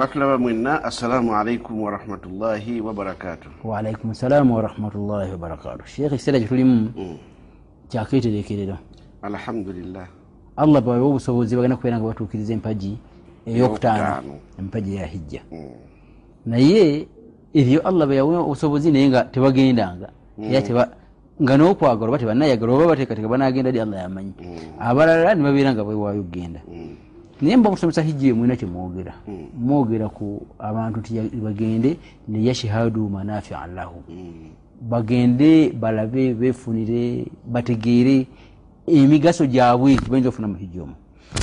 batulaba mwenna assalamu alaikum warahmatullahi wabarakatu waalaikum salaamu warahmatullahi wabarakatu sheekh ekiseera kyetulimu kyaketerekerera alhamdulillah. Allah bawe obusobozi bagenda kubeera nga batuukiriza empagi eyokutaano empagi eya hijja. Naye ebyo allah beyawa obusobozi naye nga tebagendanga era nga. N'okwagala oba tebanayagala oba bateekateeka banagenda di allah yamanyi abalala ne babeera nga bewaayo okgenda naye mba musomesa hijja eyo mwina kyemwogera mwogera. Ku abantu bagende liyashhadu manafia lahu bagende balabe befunire bategeere emigaso gyabwe gibayinza okufuna mu hijja omwo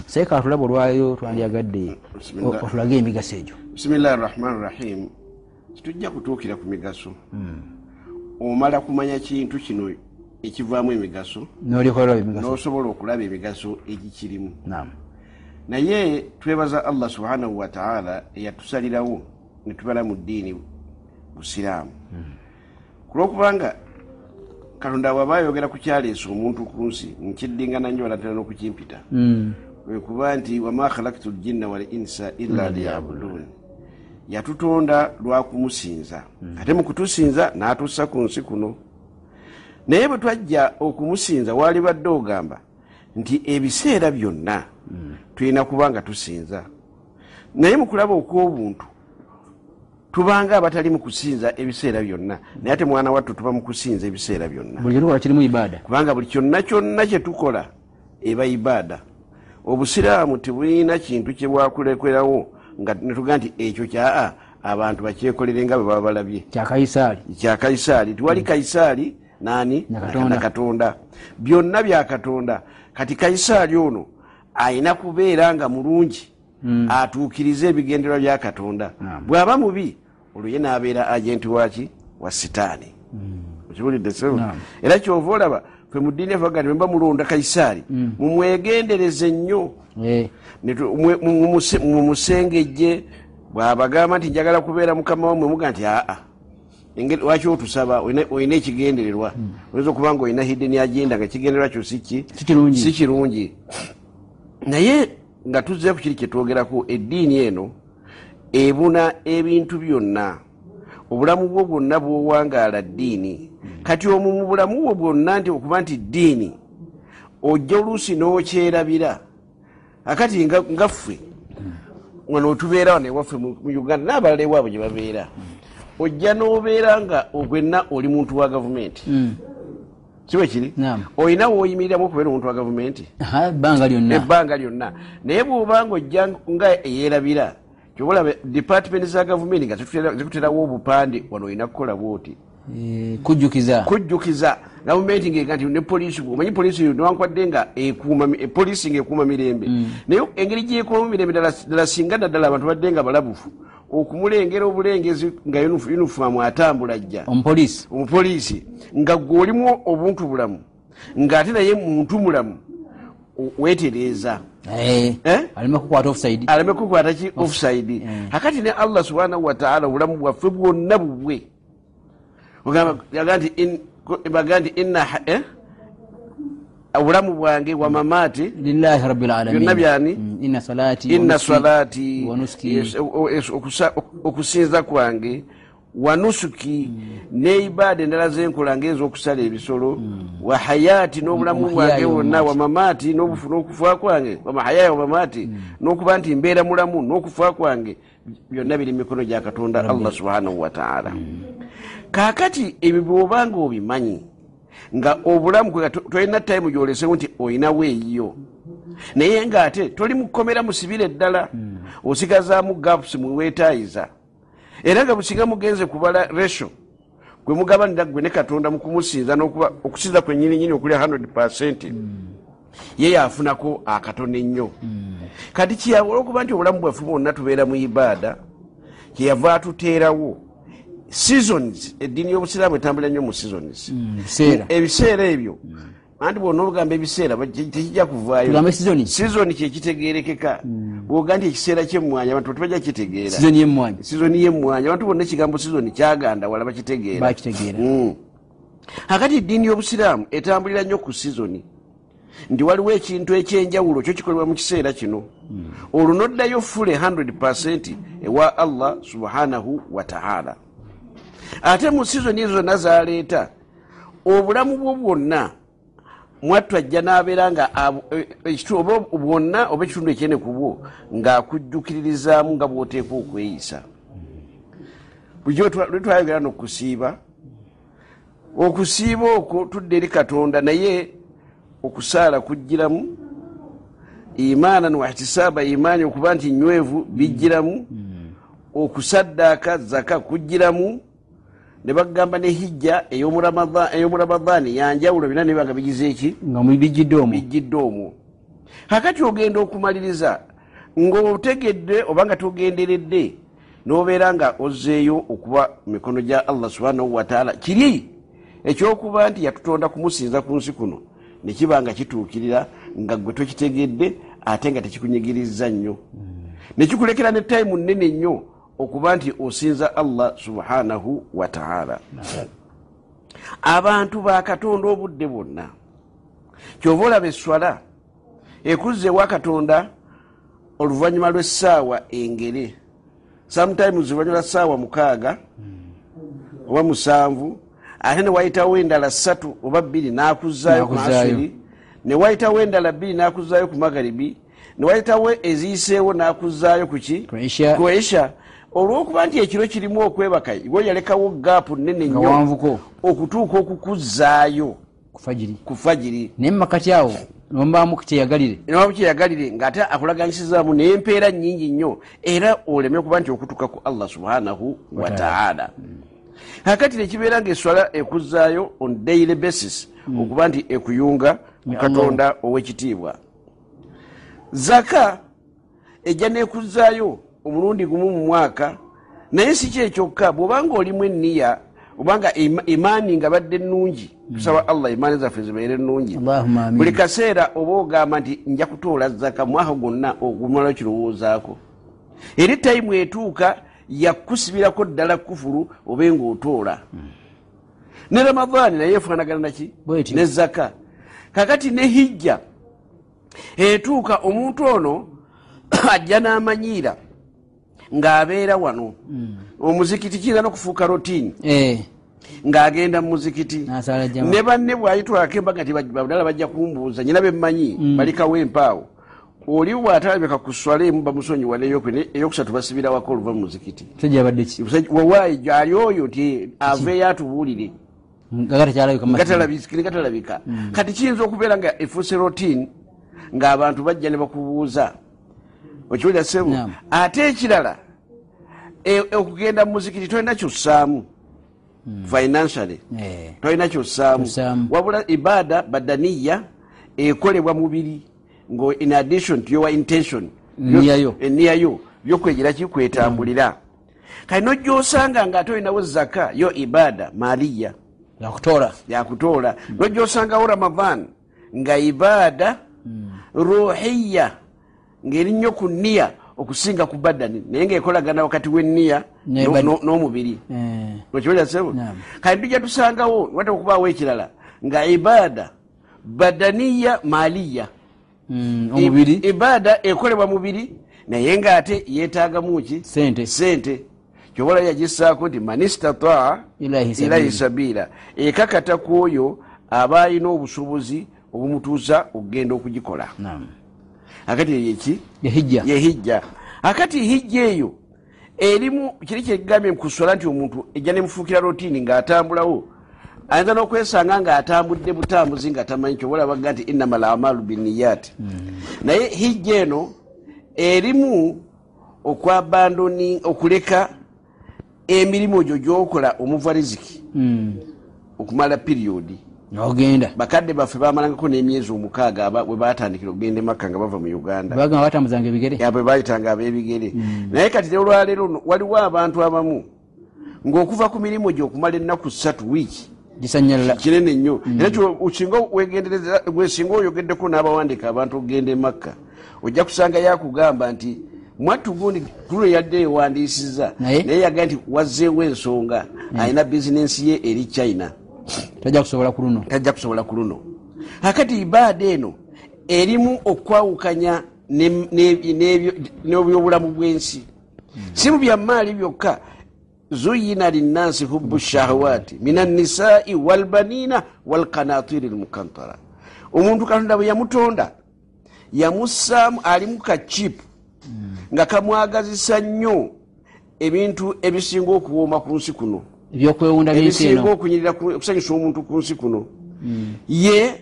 saye katulaba olwayo twandyagadde otulage emigaso egyo. Bisimillahi rahmani rahim titujja kutuukira ku migaso. Omala kumanya kintu kino ekivaamu emigaso n'osobola okulaba emigaso egikirimu naye twebaza allah subhanahu wataala eyatusalirawo netubala mu ddiini busiraamu kulwokubanga katonda waba ayogera ku kyaleesa omuntu ku nsi nkiddingana nnyo balatera n'okukimpita. Mm. wekuba nti wama khalaktu ljinna wal insa illa liyabudun. yatutonda lwakumusinza ate mu kutusinza n'atussa ku nsi kuno. Naye bwe twajja okumusinza waali badde ogamba nti ebiseera byonna tulina kuba nga tusinza. Naye mu kulaba okw'obuntu tubanga abatali mu kusinza ebiseera byonna naye ate mwana wattu tuba mu kusinza ebiseera byonna. Kubanga buli kyonna kyonna kyetukola eba ibaada. Obusiraamu tebulina kintu kyebwakulekwerawo nga netugaa nti ekyo kyaa abantu bakyekolere nga bwe baba balabye. Kya kaisaali kya kaisaali tiwali kaisaali nani? Na Katonda. na katonda. Byonna bya katonda kati kaisaali ono ayina kubeera nga mulungi atuukirize ebigenderwa bya katonda. Bw'aba mubi olwo ye n'abeera agenti waki wa sitaani. Okiwulidde sebo Naam. era kyova olaba fe mu ddiini evaga nti mwemba mulonda kaisaali mumwegendereze nnyo. Eh, mumusengejje bwabagamba nti njagala kubeera mukama wamwe muga nti aa lwaki otusaba Olina- ekigendererwa? Oyinza okuba nga olina hidden agenda nga ekigendererwa kyo Si kirungi. naye nga tuzze ku kiri kyetwogerako eddiini eno ebuna ebintu byonna. Obulamu bwo bwonna bwowangaala ddiini. Kati omwo mu bulamu bwo bwonna nti okuba nti ddiini ojja oluusi n'okyerabira akati nga ffe wano tubeera wano ewaffe mu uganda n'abalala ewaabwe gye babeera ojja n'obeera nga ogwenna oli muntu wa gavumenti. Kiwe kiri? Naam. olina wooyimiriramu okubeera omuntu wa gavumenti? Ebbanga lyonna. Naye bw'obanga ojja nga eyeerabira kyobalaba department za gavumenti nga zikutera- zikuterawo obupande wano olina kukola bwoti. Eh, kujjukiza. Kujjukiza. Gavumenti ngega nti ne polisi omanyi polisi newankwadde nga polisi ngaekuuma mirembe. Naye engeri gyekuumamu mirembe ddala singa naddala abantu badde nga balabufu okumulengera obulengezi nga uniform atambula ajja. Omupoliisi. Nga gwe olimu obuntu bulamu ng'ate naye muntu mulamu weetereeza. Eh, Eh? aleme kukwata ki? Offside. akati ne allah subhanahu wataala obulamu bwaffe bwonna bubwe. Yaga nti in- ko- baga nti inna ha- eh? Obulamu bwange wamamaati lillahi rabbil alamin. Byonna byani? Mm, inna salati okusinza kwange wanusuki neibaada endala zenkola ngaez'okusala ebisolo wa hayati n'obulamu Wa bwange bwonna mamaati. wamamaati n'okufa kwange wamahayaya wamamaati n'okuba nti mbeera mulamu n'okufa kwange byonna biri mikono gya katonda allah subhanahu wataala kaakati ebyo bw'obanga obimanyi nga obulamu kwe to- tolina tayimu gyolesewo nti olinawo eyiyo naye ngaate toli mukomera musibire ddala osigazaamu gaps muweetaayiza era nga businga mugenze kubala resho gwe mugabanira gwe ne katonda mu kumusinza n'okuba okusinza kwenyininyini okuli 100 ye yafunako akatono ennyo kati kiyawula okuba nti obulamu bwaffe bwonna tubeera mu ibaada kyeyava atuteerawo seasons eddiini y'obusiraamu etambulira nnyo mu seasons. Biseera. Ebiseera ebyo anti bwona obugamba ebiseera tekijja kuvaayo. Sizoni sizoni kyekitegerekeka bwoga nti ekiseera kyemmwanya abantu tebajja kitegeera. Sizoni sizoni yemmwanya abantu bonna ekigambo sizoni kyaganda wala bakitegeera. Mm. akati eddiini y'obusiraamu etambulira nnyo ku sizoni nti waliwo ekintu ekyenjawulo kyo kikolebwa mu kiseera kino. Olwo noddayo fule 100 ewa allah subhanahu wataala ate mu sizoni ezo zonna zaleeta obulamu bwo bwonna mwattu ajja n'abeera nga e- ekitu- oba bwonna oba ekitundu ekyene ku bwo ng'akujjukiririzaamu nga bw'oteekwa okweyisa. Bulijjo twayogera nokusiiba okusiiba okwo tudde eri katonda naye okusaala kujjiramu imaanan wahtisaaba imaani okuba nti nywevu bijjiramu okusaddaaka zaka kujjiramu ne bagamba ne hijja ey'omu ramadaani yanjawulo byonna nebanga bigize eki nga bijjidde omwo kakati ogenda okumaliriza ng'otegedde oba nga togenderedde n'obeera nga ozzeeyo okuba mikono gya allah subhanahu wataala kiri ekyokuba nti yatutonda kumusinza ku nsi kuno ne kiba nga kituukirira nga gwe tokitegedde ate nga tekikunyigiriza nnyo. Ne kikulekera ne tayimu nnene nnyo okuba nti osinza allah subhanahu wataala abantu ba katonda obudde bwonna kyova olaba eswala ekuzza ewa katonda oluvannyuma lw'essaawa engere sometimes oluvannyuma lwa ssaawa mukaaga oba musanvu ate ne wayitawo endala ssatu oba bbiri n'akuzaayo ku N'akuzaayo. masiri ne wayitawo endala bbiri n'akuzaayo ku magaribi ne wayitawo eziyiseewo n'akuzaayo ku ki? Ku esha olw'okuba nti ekiro kirimu okwebaka iwe yalekawo gaapu nnene nga nnyo okutuuka okukuzaayo ku fajiri. naye mumakati awo nombaamu kyeyagalire. Nawabu kyeyagalire ng'ate akulaganyisizaamu n'empeera nnyingi nnyo era oleme okuba nti okutuuka ku allah subhanahu wataala kakati nekibeera ngaeswala ekuzaayo on daily basis okuba nti ekuyunga ku katonda. Ow'ekitiibwa. Zaka ejja nekuzaayo omulundi gumu mu mwaka naye si kyekyokka bw'obanga olimu enniya obanga ima- imaani nga badde nnungi tusaba allah imaani zaffe zibeere Allahumma amin. buli kaseera oba ogamba nti nja kutoola zaka mwaka gwonna ogumala kirowoozaako. Eri tayimu etuuka yakusibirako ddala kufulu obe ngaotoola ne ramadaani naye efaanagana naki ne zaka. Kakati ne hijja etuuka omuntu ono ajja n'amanyiira ng'abeera wano omuzikiti kiyinza n'okufuuka rotiini Eh, ng'agenda mu muzikiti. Ne banne bwayitwako embaga nti badala bajja kumbuuza nyina bemmanyi balikawo empaawo oli bw'atalabika ku swala emu bamusonyiwa n'eyokwe- eyokusatu basibirawako oluva mu muzikiti. Wawaayi gyali oyo nti aveeyo atubuulire nga gatalabika gatalabika kati kiyinza okubeera nga efuuse rotin ng'abantu bajja ne bakubuuza okiwulira sebu ate ekirala e- okugenda mu muzikiti tolina kyossaamu financially Eh, tolina kyossaamu. Wabula ibaada badaniya ekolebwa mubiri nga in addition to your intention eniyayo byokwegera kikwetambulira. Kati nojosanga nga ate olinawo zaka yo ibaada maliya yakutoola yakutoola nojosangawo ramadan nga ibaada ruhiya ngeri nnyo ku niya okusinga ku badani naye ngaekolagana wakati no- n'omubiri. Eh, okiwulira sebo Naam. kati tujja tusangawo wata okubaawo ekirala nga ibaada badaniya maliya mm, omubiri. I- ibaada ekolebwa mubiri naye ngaate yeetaagamu ki? Sente. kyobola yagisaako nti Ilahi sabila. ilahi sabiila. ekakata ku oyo aba alina obusobozi obumutuusa okugenda okugikola. Akati eyo eki yehijja ye hijja. Akati hijja eyo erimu kiri kyegambye mukuswala nti omuntu ejja nemufuukira rotiini ng'atambulawo ayinza n'okwesanga ng'atambudde butambuzi nga tamanyi kyobola baga nti innama lamalu biniyaati naye hijja eno erimu okwabandoni okuleka emirimu egyo gyokola omuva riziki. Mm, okumala piriyodi n'ogenda. Bakadde baffe bamalangako n'emyezi omukaaga bwe batandikira okugenda emakka nga bava mu uganda. Bagamba batambuzanga ebigere. Yabwe bayitanga ab'ebigere. Naye kati olwaleero waliwo abantu abamu ng'okuva ku mirimu gye okumala ennaku ssatu wiiki. Gisanyalala. Kinene nnyo. Era kyo osinga wegendereza bwesinga oyogeddeko n'abawandiika abantu okugenda emakka ojja kusanga yakugamba nti mwattu gundi tulo yadde ewandiisiza. Naye? naye yaga nti wazzeewo ensonga alina bizinensi ye eri china tajja kusobola ku luno. Tajja kusobola ku luno. Akati ibaada eno erimu okwawukanya n'ebyobulamu bw'ensi. Si mu byamaali byokka zuyina linnansi hubu shahawati min annisai walbanina walkanatiri lmukantara omuntu katonda bwe yamutonda yamussaamu alimu kachipu nga kamwagazisa nnyo ebintu ebisinga okuwooma ku nsi kuno ebyokwewunda by'ensi eno. Okunyirira ku- okusanyusa omuntu ku nsi kuno. Ye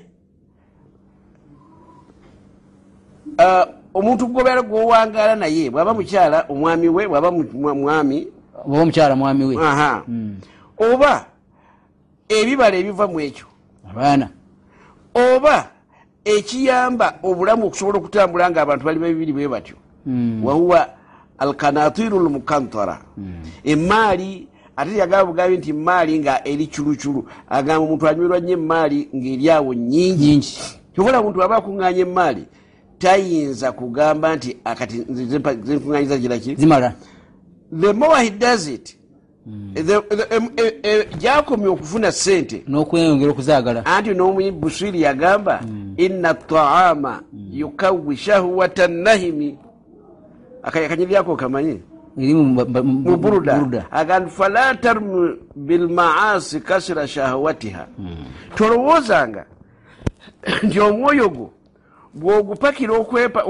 ah, omuntu gwobeera gwowangaala naye bwaba mukyala omwami we bwaba mwami. Oba omukyala mwami we. Aha. Oba ebibala ebiva mu ekyo. Abaana. Oba ekiyamba obulamu okusobola okutambula nga abantu bali babibiri bwe batyo. Mm. wahuwa alkanatiru lmukantara emaali ate yagamba bugambi nti emaali nga eri culuculu agamba omuntu anyumirwa nnyo emaali ng'eryawo nyingi kyobola omuntu aba akuŋŋanya emaali tayinza kugamba nti akati zenkuŋŋanyiza kiraki zimala. The more he does it em- e- e- gyakomye okufuna sente n'okweyongera okuzaagala. Anti n'omuyi busiri yagamba inna taama yukawi shahwata nahimi akanyiryako kamanyi buruda agamba fala tarmu bilmaasi kasira shahwatiha tolowoozanga nti omwoyo gwo bw'ogupakira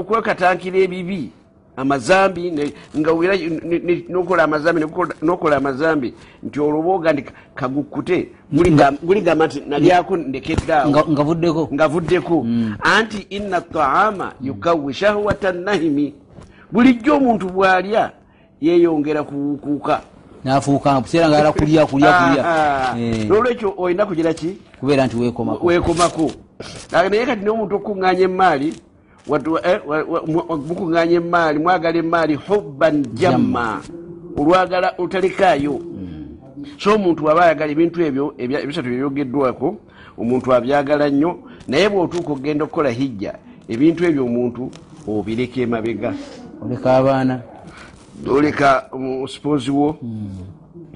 okwekatankira ebibi. Amazambi nga ne- nokola amazambi nokola amazambi. Nti olwobooga nti kagukute. Guligamba nti nalyako ndekeddaawo nga nga vuddeko. Ngavuddeko anti inna taama yukawi shahwata nahimi. Bulijjo omuntu bw'alya yeeyongera kuwukuuka n'afuuka buseera nga ala kulya kulya. kulya Eh, nolwekyo olina kugira ki? Kubeera nti Kati naye kati n'omuntu okuŋŋaanya emaali watu- eh, mukuŋŋaanya emaali mwagala emaali hubban jamma olwagala otalekaayo. So omuntu aba ayagala ebintu ebyo ebisatu byebyogeddwako omuntu abyagala nnyo naye bw'otuuka okgenda okukola hijja ebintu ebyo omuntu obireka emabega. Oleka abaana oleka musipozi wo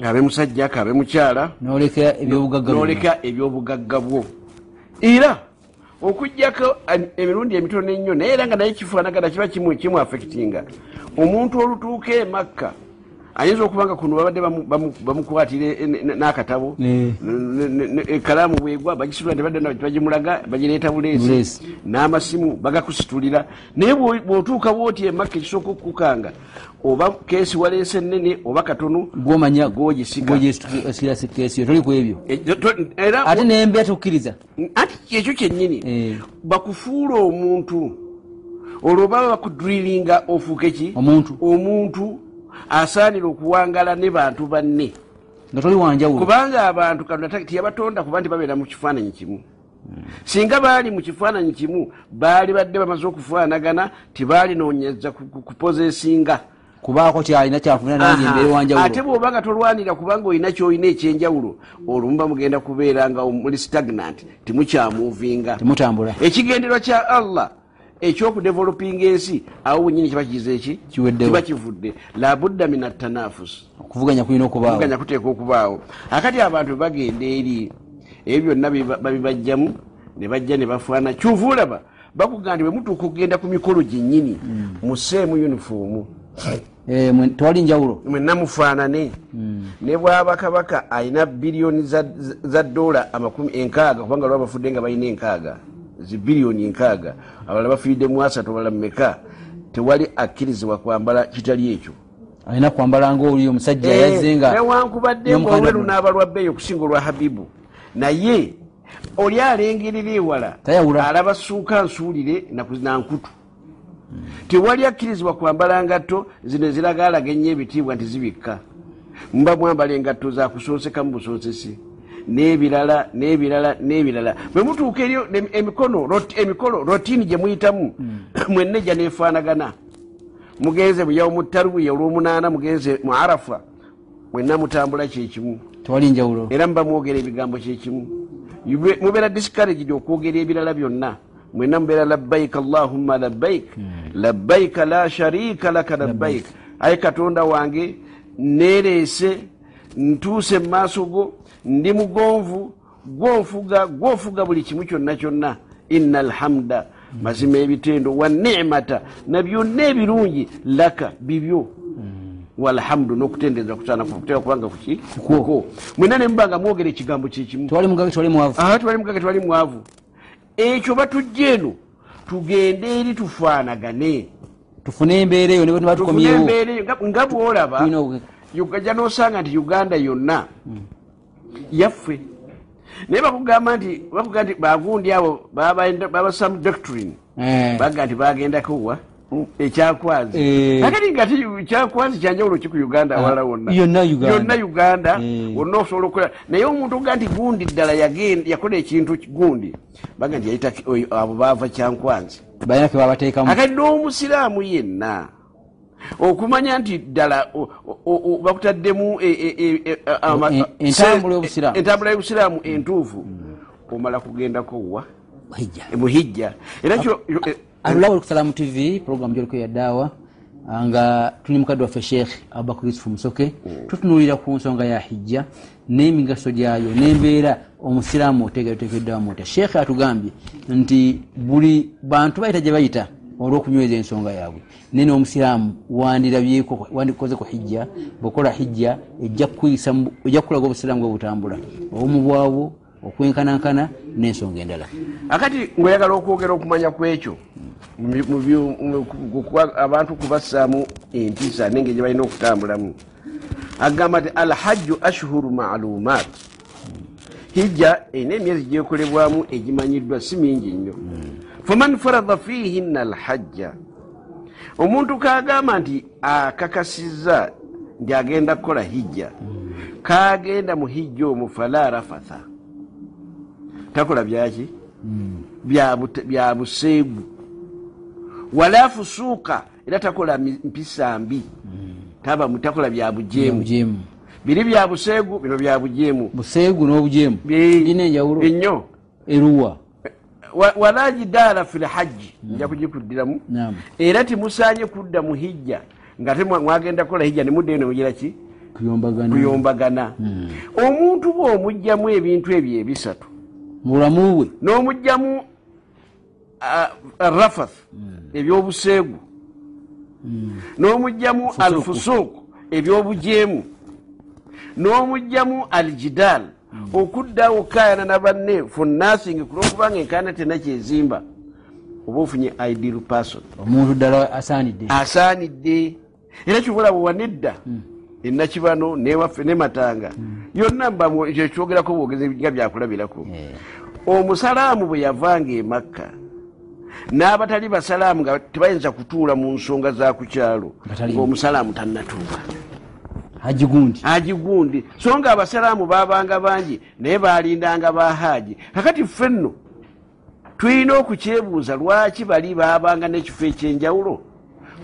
abe musajja kabe mukyala n'oleka ebyobugagga noleka bwo. Era okugjako emirundi emitono ennyo naye era nga naye kifaanagana kiba kimu kimu affectinga. Omuntu olutuuka emakka ayinza okuba nga kuno babadde bamu- bamu- bamukwatire e- n'akatabo ekalaamu bwegwa bagisitula tebadde bagimulaga bagireeta buleesi n'amasimu bagakusitulira. Naye bw'o- bw'otuuka bwoti emakka ekisooka okukukanga oba keesi waleese ennene oba katono gwomanya Gwogisiga. gwogisira keesi yo toli ku ebyo? E- ate nembeya tukkiriza anti ekyo kyennyini. Eh. bakufuula omuntu olwo baba bakudrilinga ofuuke ki omuntu. Omuntu asaanira okuwangala ne bantu banne. Nga toli wanjawulo. Kubanga abantu katonda tiyabatonda kuba nti babeera mu kifaananyi kimu. Singa baali mu kifaananyi kimu baali badde bamaze okufaanagana ku- kupozesinga kubaako kyalina kyanfuna nange embeera ate wanjawulo bw'oba nga tolwanira kubanga olina kyolina ekyenjawulo olumu mugenda kubeera nga muli stagnant timukyamuvinga temutambula. Ekigenderwa kya allah ekyokudevelopinga ensi awo wenyini kiba kigize eki? Kiba kivudde. Labudda min atanafusi okuvuganya kuteeka okubaawo. Akati abantu bagenda eri ebyo byonna biba- babibajjamu ne bajja ne bafaana. Kyuva olaba bakuga nti bwe mutuuka okugenda ku mikolo gyennyini museemu yunifoomu Eh, tewali njawulo? Mwenna mufaanane ne bwaba kabaka alina biliyoni za- dola enkaaga kubanga lwa bafudde nga balina enkaaga zi biliyoni enkaaga abalala bafiiridde mu asatu abalala mumeka tewali akkirizibwa kwambala kitali ekyo. Alina kwambala ngaoli omusajja yazze nga newankubadde lunaaba lwa bbeeyi okusinga olwa habibu. Naye oli alengerera ewala alaba suuka nsuulire nankutu tewali akkirizibwa kwambala ngatto zino eziragaalaga ennyo ebitiibwa nti zibikka. Muba mwambala engatto zakusoosekamu busoosesi n'ebirala n'ebirala n'ebirala. Bwe mutuuka em- emikono emikolo rotiini gye muyitamu mwenna ejja neefaanagana mugenze mu taruwiya olw'omunaana mugenze mu arafa mwenna mutambula kyekimu tewali njawulo. Era muba mwogera ebigambo kyekimu mubeera discouraged okwogera ebirala byonna. Mwenna mubeera labbaik allahumma labbaik. Labbaika la sharika laka labbaik. Aye katonda wange nereese ntuuse mu maaso go ndi mugonvu gwonfuga gwonfuga buli kimu kyonna kyonna. Inna alhamda mazima ebitendo wa nimata na byonna ebirungi laka bibyo. Walhamdu n'okutendeza kusaana kutera kubanga kuki kuko mwena ne mubanga mwogera ekigambo kyekimu tewali mugage tewali mwavu. Ekyo batujja eno tugende eri tufaanagane. Tufune embeera eyo ne bwe tufune tubatukomyewo embeera eyo nga- bwolaba ugajja n'osanga nti uganda yonna yaffe. Naye bakugamba nti bakugamba nti bagundi abo babasamu doctrine. Eh, baga nti bagendako wa? Ekyakwazi. Eh. akati nga kyakwazi kyanjawulo ki ku uganda awala wonna? yonna Uganda. Eh. wonna osobola okukola. Naye omuntu oga nti gundi ddala yakola ekintu ki- gundi baga nti yayita abo baava babateekamu. Akati n'omusiraamu yenna okumanya nti ddala bakutaddemu e- e- e- e- entambula y'obusiraamu. entuufu omala kugendako wa hijja muhijja. Era alulawo olukusalamu tv programu gyoliko ya daawa ah, nga tuli mukadde waffe sheekh abubakar yusufu musoke tutunulira ku nsonga ya hijja n'emigaso gyayo n'embeera omusiraamu otegeretekeddwamu otya sheekh atugambye nti buli bantu bayita gye bayita olw'okunyweza ensonga yaabwe. Naye n'omusiraamu wandirabyeko wandikoze ku hijja bwekola hijja ejja kukulaga obusiraamu bwe butambula. Obumu bwabwo okwenkanankana n'ensonga endala. Akati ngaoyagala okwogera okumanya kwekyo abantu kubassaamu empisa nenge gye balina okutambulamu. Agamba nti alhajju ashhuru maalumat hijja erina emyezi gyekolebwamu egimanyiddwa si mingi nnyo faman farada fihinna alhajja. Omuntu kagamba nti akakasizza nti agenda kukola hijja. Kagenda mu hijja omwo fala rafatha. Takola byaki bya bya buseegu wala fusuuka era takola mpisa mbi. Mu- takola bya bujeemu. Biri bya buseegu bino bya bujeemu. Buseegu n'obujeemu. Bi- birina enjawulo. Ennyo eruwa. Wa- wala jidaala fi lhajji nja kugikuddiramu era timusaanye kudda mu hijja nga te mwa- mwagenda kukola hijja nemuddeyo nemugira ki? Kuyombagana kuyombagana omuntu bw'omugjamu ebintu ebyo ebisatu mu bulamu bwe n'omugjamu rafath ebyobuseegu n'omugjamu alfusuuku ebyobujeemu n'omugjamu aljidaal okuddawo kayana na banne funnasingi kulwokubanga enkaana tena kyezimba oba ofunye ideal person. Omuntu ddala asaanidde. Asaanidde. Era kibula bwe wanedda enakibano newaffe ne matanga yonna mbamu ekyo kyogerako bwogezi nga byakulabirako. Eh. omusalaamu bwe yavanga emakka n'abatali basalaamu nga tebayinza kutuula mu nsonga za ku kyalo ng'omusalaamu tannatuuka haji gundi agigundi so nga abasalaamu babanga bangi naye balindanga bahaaji kakati ffe nno tulina okukyebuuza lwaki bali babanga n'ekifo ekyenjawulo?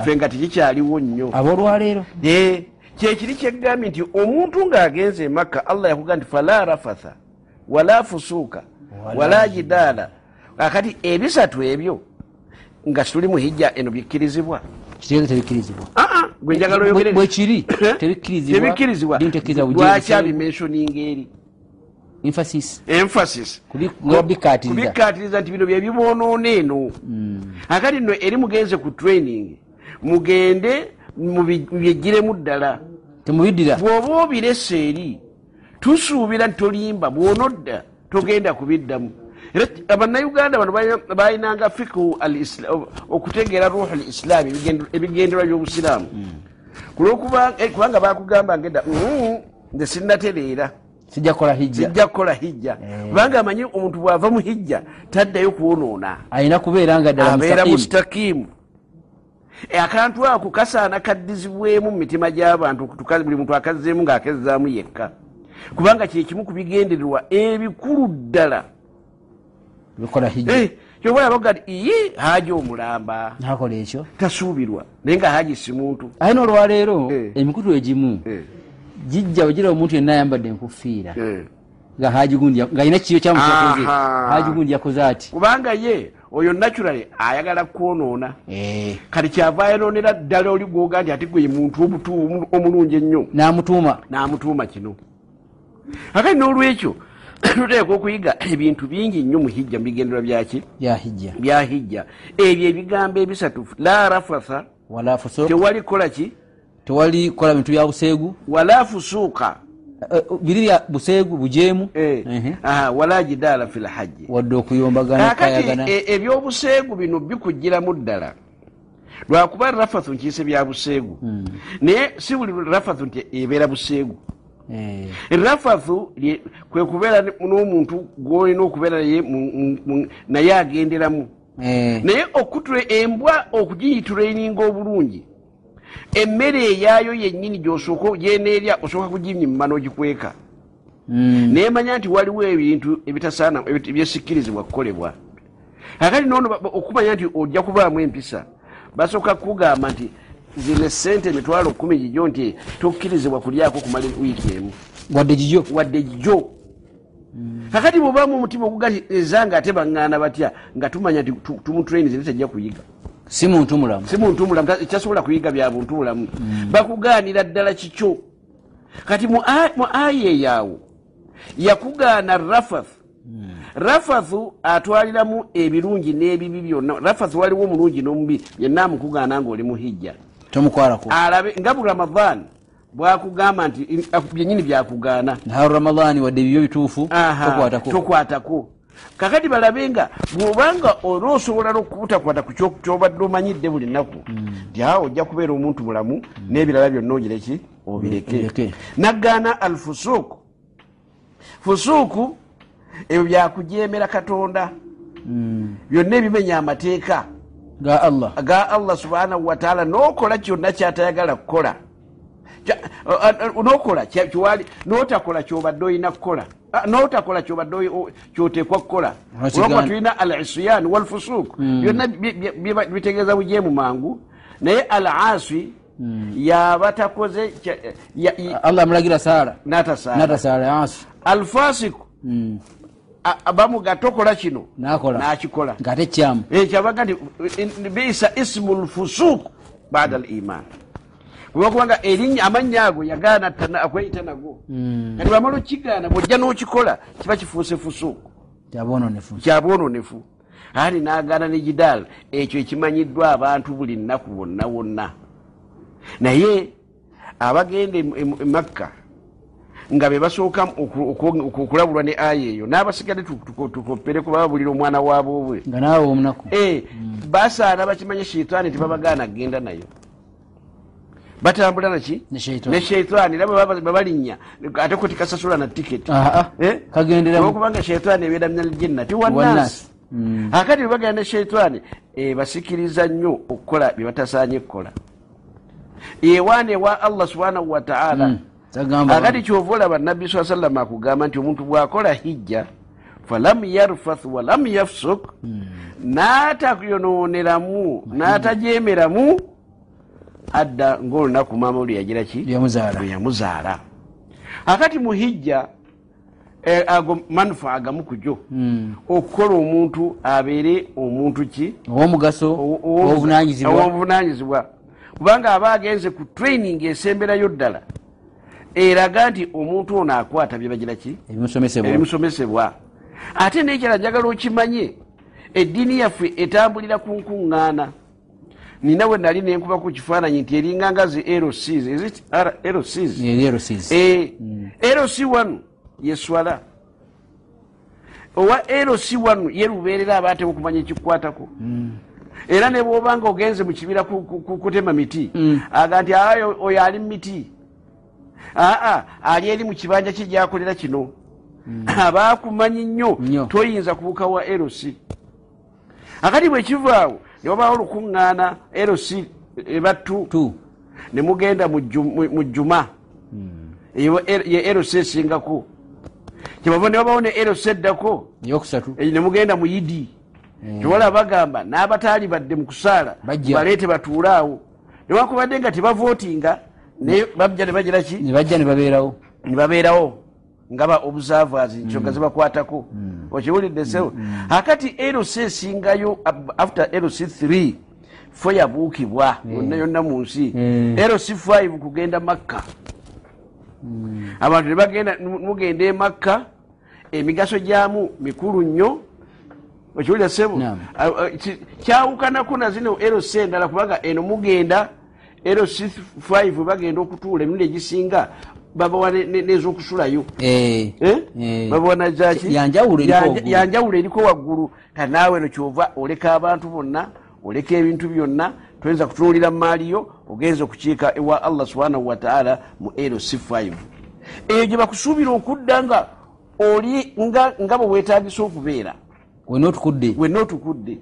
Ffe nga tekikyaliwo nnyo. Aboolwaleero? Eh, kyekiri kyegambye nti omuntu ng'agenze emakka allah yakuga nti fala rafatha wala fusuuka Wala jidaala. Akati ebisatu ebyo nga tuli mu hijja eno bikkirizibwa. Kitegeeza tebikkirizibwa. Ah, ah, gwe njagala Bwe- oyogere bwe kiri tebikkirizibwa lwaki abimensioninga eri emphasis. Kubikkaatiriza nti bino byebiboonoona eno. Akati nno eri mugenze ku training mugende mubyejjiremu ddala. Temubiddira bw'oba obiresa eri tusuubira nti tolimba bw'onodda togenda kubiddamu era abannayuganda bano balina- balinanga fikihu o- okutegeera ruuhu al islaami ebigendo- ebigenderwa by'obusiraamu. Kulwokuba eh, kubanga bakugamba ngedda "Mm, nze sinnatereera sijja kukola hijja. Hijja. Kubanga amanyi omuntu bw'ava mu hijja taddayo kwonoona alina kubeera nga abeera mustaqimu. mustakimu E, akantu ako kasaana kaddizibwemu mu mitima gy'abantu buli muntu akazzeemu ng'akezzaamu yekka. Kubanga kyekimu ku bigendererwa ebikulu ddala bikola Eh, kyoba yabaga ti iye haaji omulamba. Nakola ekyo. Tasuubirwa. Naye nga haaji si muntu. Ate n'olwaleero Eh. emikutu egimu Eh, gijja wegira omuntu yenna ayambadde enkufiira. Nga haji gundi ya- ng'alina kiyo kyamukyakoze Aha. haji gundi yakoze ati? Kubanga ye oyo naturally ayagala kwonoona. Kati kyava ayonoonera ddala oli gwoga nti ate gwe muntu omulungi ennyo. N'amutuuma. N'amutuuma kino. Akati n'olwekyo tuteeka okuyiga ebintu bingi nnyo mu hijja mu bigendera byaki bya hijja. Ebyo ebigambo ebisatu la rafatha tewali kola ki? Tewali kola bintu bya buseegu wala fusuuka. Eh, biri bya buseegu bujeemu? Eh, aha, wala jidaala fi lhajji wadde okuyombagana e- ebyobuseegu bino bikugiramu ddala. Lwakuba rafathu nkiise bya buseegu naye si buli rafathu nti ebeera buseegu Eh, rafathu lye- kwe kubeera n'omuntu gwolina okubeera naye naye agenderamu. Eh, naye okutula embwa okugiyitulaininga obulungi. Emmere eyaayo yennyini gyosooka yeneerya osooka kuginyimma n'ogikweka mm, naye manya nti waliwo ebintu ebitasaana ebit- ebyesikkirizibwa kukolebwa. Akati noono okumanya nti ojja kubaamu empisa. Basooka kugamba nti zino esente emitwalo kumi gijjo nti tokkirizibwa kulyako kumala wiiki emu. Wadde gijo wadde jjo kakati bwobaamu omutima oguga nti ezanga ate baŋŋaana batya nga tumanya nti tu- tumutrainize tajja kuyiga. Si muntu mulamu. Si muntu mulamu ta- kyasobola kuyiga bya buntu bulamu. Bakugaanira ddala kikyo. Kati mu aya eyaawo yakugaana rafath rafathu atwaliramu ebirungi n'ebibi byonna. Rafathu waliwo omulungi n'omubi yenna amukugaana ngaoli mu hijja tomukwalako alabe nga bu ramadan bwakugamba nti in- byenyini byakugaana. Naharu ramadani wadde ebibyo bituufu tokwatako kakati balabe nga bwobanga oba osobola n'okubutakwata ku kyo- kyobadde omanyidde buli nnaku nti awo ojja kubeera omuntu mulamu n'ebirala byonna ogireki obireke. Obireke. nagaana al fusuuku fusuuku ebyo byakujemera katonda. Byonna ebimenya amateeka ga allah. Ga allah subhanahu wataala nokola kyonna kyatayagala kukola. Kya- a- a- nokola kiwali notakola kyobadde olina kukola. Notakola kyobadde kyoteekwa kukola. Olwokuba tulina al isyan walfusuuk byonna bi- bi- bi- bitegeeza bujeemu mangu. Naye al asi yaba takoze allah amulagira saala natasaala natasaala al bamuga tokola kino nakikola. Ng'ate kyamu. Kyabaga nti in- bisa ismu lfusuuk bada liman olwokubanga erinnya amannya ago yagaana akweyita nago. Kati bwamala okigaana bwojja n'okikola kiba kifuuse fusuuku kyabwononefu ali n'agaana ne jidaal ekyo ekimanyiddwa abantu buli nnaku bonna wonna. Naye abagenda em- em- e makka nga be basooka oku- oku- oku- okulabulwa ne aya eyo n'abasigadde tu- tuko- tukopere kubabulira omwana waabwe nga naawe omunaku Eh, basaana bakimanye sheitaani tebabagaana kgenda nayo batambula naki Ne sheitaani. era bwe baba- bwe balinnya ate ko tikasasula na tiketi Eh? olwokubanga sheitaani ebeera minaljinnati Wannasi. wannasi Mm. akati bwe bagenda ne sheitaani eh, basikiriza nnyo okukola bye batasaanye kukola ewaana ewa allah subhanahu wataala Mm. Akati kyova olaba nabbi saa sallama akugamba nti omuntu bw'akola hijja falam yarfath walam yafsuk n'atayonooneramu n'atajemeramu adda ngaolunaku maama oli yagira ki? Byamuzaala lwe yamuzaala akati mu hijja eh, ago manufa agamu kujo Mm. okukola omuntu abeere omuntu ki? Ow'omugaso Owo- owo- ow'obuvunanyizibwa ow'obuvunanyizibwa kubanga aba agenze ku training esemberayo ddala eraga nti omuntu ono akwata byebagira ki? Ebimusomesebwa. Ate nekyala njagala okimanye eddiini yaffe etambulira ku nkuŋŋaana nina we nali nenkuba ku kifaananyi nti eringanga zi lcs Is it R- lcs erero sizi Eh, lc wanu yeswala owa lc wanu ye lubeerera abaateka okumanya ekikwatako. Era ne bwobanga ogenze mu kibira ku- ku- ku- kutema miti aga nti oyo ali mu miti aa ali eri mu kibanja kye gyakolera kino? Abaakumanyi nnyo toyinza kubuka wa lc akati bwe kivaawo ne wabaawo olukuŋŋaana lc ebattu tu. ne mugenda mu Ju- mu- mu juma eyo ye lc esingako. Kyebava ne wabawo ne lc eddako. Eh, ne mugenda mu yidi. Tewala bagamba n'abataali badde mu kusaala baleete batuule awo. Newakubadde nga tebavootinga naye bajja ne bagira ki? Ne bajja ne babeerawo. Ne babeerawo. Nga ba observers nsonga zibakwatako okiwulidde sewo akati lc esingayo after lc 3 fo yabuukibwa yonna yonna mu nsi. Mm. lc 5 kugenda makka. Abantu ne bagenda nu- mugenda emakka emigaso gyamu mikulu nnyo. Okiwulira sebo kyawukanako na zino eros endala kubanga eno mugenda eros 5 bagenda okutuula emirundi egisinga babawa ne- ne- n'ezokusulayo. Eh, Eh? eh. babawa nazaki Yanjawulo eriko waggulu. yanjawulo eriko waggulu. Kati naawe no kyova oleka abantu bonna oleka ebintu byonna toyinza kutunuulira mu maaliyo ogenza okukiika ewa allah subhanahu wataala mu eros 5 eyo gye bakusuubira okudda nga oli nga bwe weetagisa okubeera. Wenna otukudde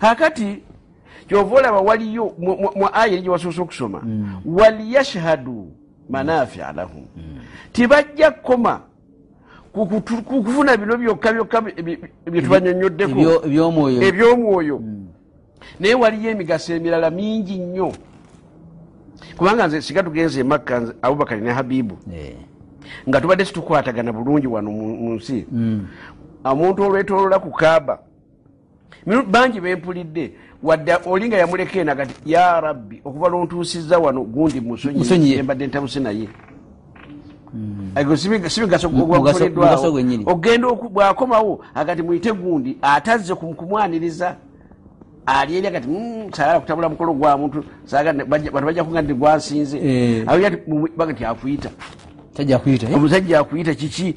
kakati kyova olaba waliyo mu- aya eri gye wasoose okusoma waliyashhadu manafia lahum. Tibajja kukoma ku kutu- ku kufuna bino byokka byokka bye- bye- byetubanyonyoddeko Ebyo- ebyomwoyo. Ebyomwoyo. Naye waliyo emigaso emirala mingi nnyo. Kubanga nze siga tugenze emakka abubakari ne habibu. Eh, nga tubadde situkwatagana bulungi wano mu nsi. Omuntu olwetolola ku kaaba bangi bempulidde wadde oli nga yamuleka enaga ti ya rabbi okuva lwontuusiza wano gundi musonyi embadde ntabuse naye Ego si miga- si migaso Mu- mugaso- mugaso gwakoleddwawo ogenda bw'akomawo agati muyite gundi atazze ku- kumwaniriza ali eri agati "Mm, saagala kutabula mukolo gwa muntu bantu bajja kuga nti gwansinze Eh. Nti akuyita eh? omusajja akuyita kiki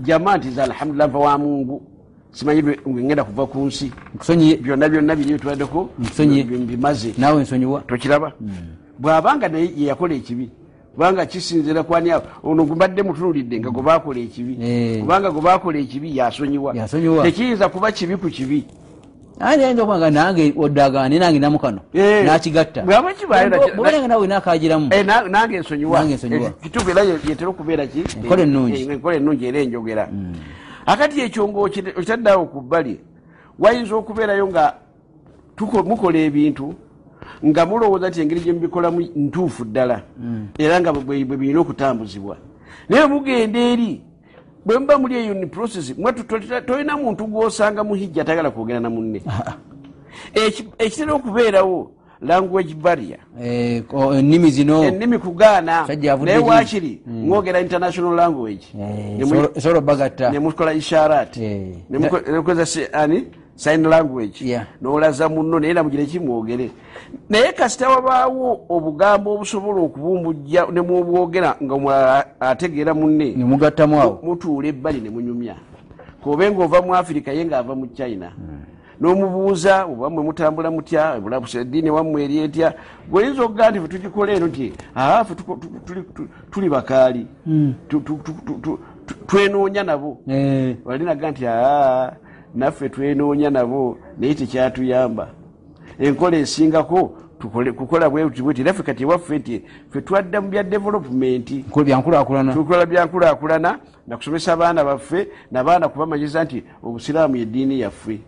jama nti za alhamdulillah nva wa mungu simanyi lwe- lwe ngenda kuva ku nsi. Nkusonyiye byonna byonna biri bitubaddeko Nsonyiye. bi- bimaze naawe nsonyiwa tokiraba. Bw'abanga naye ye yakola ekibi kubanga kisinzira kwani awo ono gumbadde mutunulidde nga gwe bakola ekibi Eh. kubanga gwe bakola ekibi yasonyiwa Yasonyiwa. tekiyinza kuba kibi ku kibi. Ayinza nange oddagane nange namukano Eh. nakigatta? Bw'aba kibayo na- bwebenga nawe nakagiramu Eh, na- nange ensonyiwa nsonyiwa. Kituufu era ye- yetera okubeera ki? Enkola ennungi. Enkola ennungi era enjogera akati ekyo ngaokitaddeawo ku bbali wayinza okubeerayo nga tuko- mukola ebintu nga mulowooza nti engeri gye mubikolamu ntuufu ddala era nga bwe birina okutambuzibwa. Naye mugenda eri bwe muba muli eyo ni process mwe tu- to- tolina muntu gw'osanga mu hijja atagala kwogera na munne. Eki- ekitera okubeerawo language barrier. Eh, ennimi zino. Ennimi kugaana. Sajja avudde naye ki? waakiri mwogera international language. Eh, nemukola isharat. Eh. nemukoza ani? Sign language. Yeah. nolaza muno naye namugire kimwogere naye kasita wabaawo obugambo obusobola okubumbujja nemubwogera nga omulala ategeera munne. Nemugattamu awo. Mutuula ebbali ne munyumya. Kobe ngaova mu afirika ye ngaava mu china n'omubuuza oba mwe mutambula mutya eddiini wammwe eri etya? Gweoyinza okugaa nti fe tugikola eno nti aa fe tuko- tu- tuli- tu- tuli bakaali. Tu- twenoonya nabo. Eh, walinaga nti aa naffe twenoonya nabo naye tekyatuyamba. Enkola esingako kukola bwebuti bweti naffe kati ewaffe nti fe twadda mu bya byankulaakulana. Tukola byankulaakulana nakusomesa abaana baffe nabaana kubamanyiza nti obusiraamu yeddiini yaffe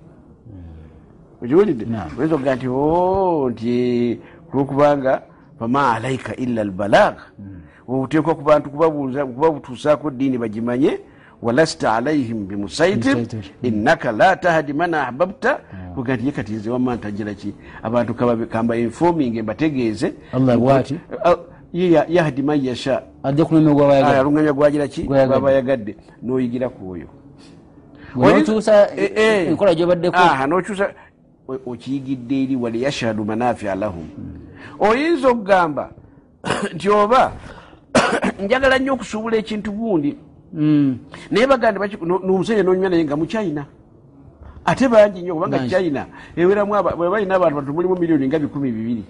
okiwulidde oyinza okuga nti o nti kulwokubanga fama alaika illa albalag obuteekwa ku bantu kubabutuusaako ddiini bagimanye walasta alaihim bimusaitir Musaitir. innaka la tahdi man ahbabta. Kuga nti ye kati nze wamma ntagira ki? Abantu kamba informing mbategeeze. Ah, yahdi man yasha. Ajja kunomya gwabayagala alunganya gwagira ki? Gwayagadde. gwabayagadde. Noyigira gyobaddeko Aha, nokyusa o- okiyigidde eri wali yashhadu manafia lahum. Oyinza okugamba nti oba njagala nnyo okusuubula ekintu gundi. Mm. naye baganda nomusajja nonyuma naye nga muchina ate bangi nnyo kubanga Bangi. china eweramu aba- bwe balina abantu batu mulimu miliyoni nga bikumi bibiri.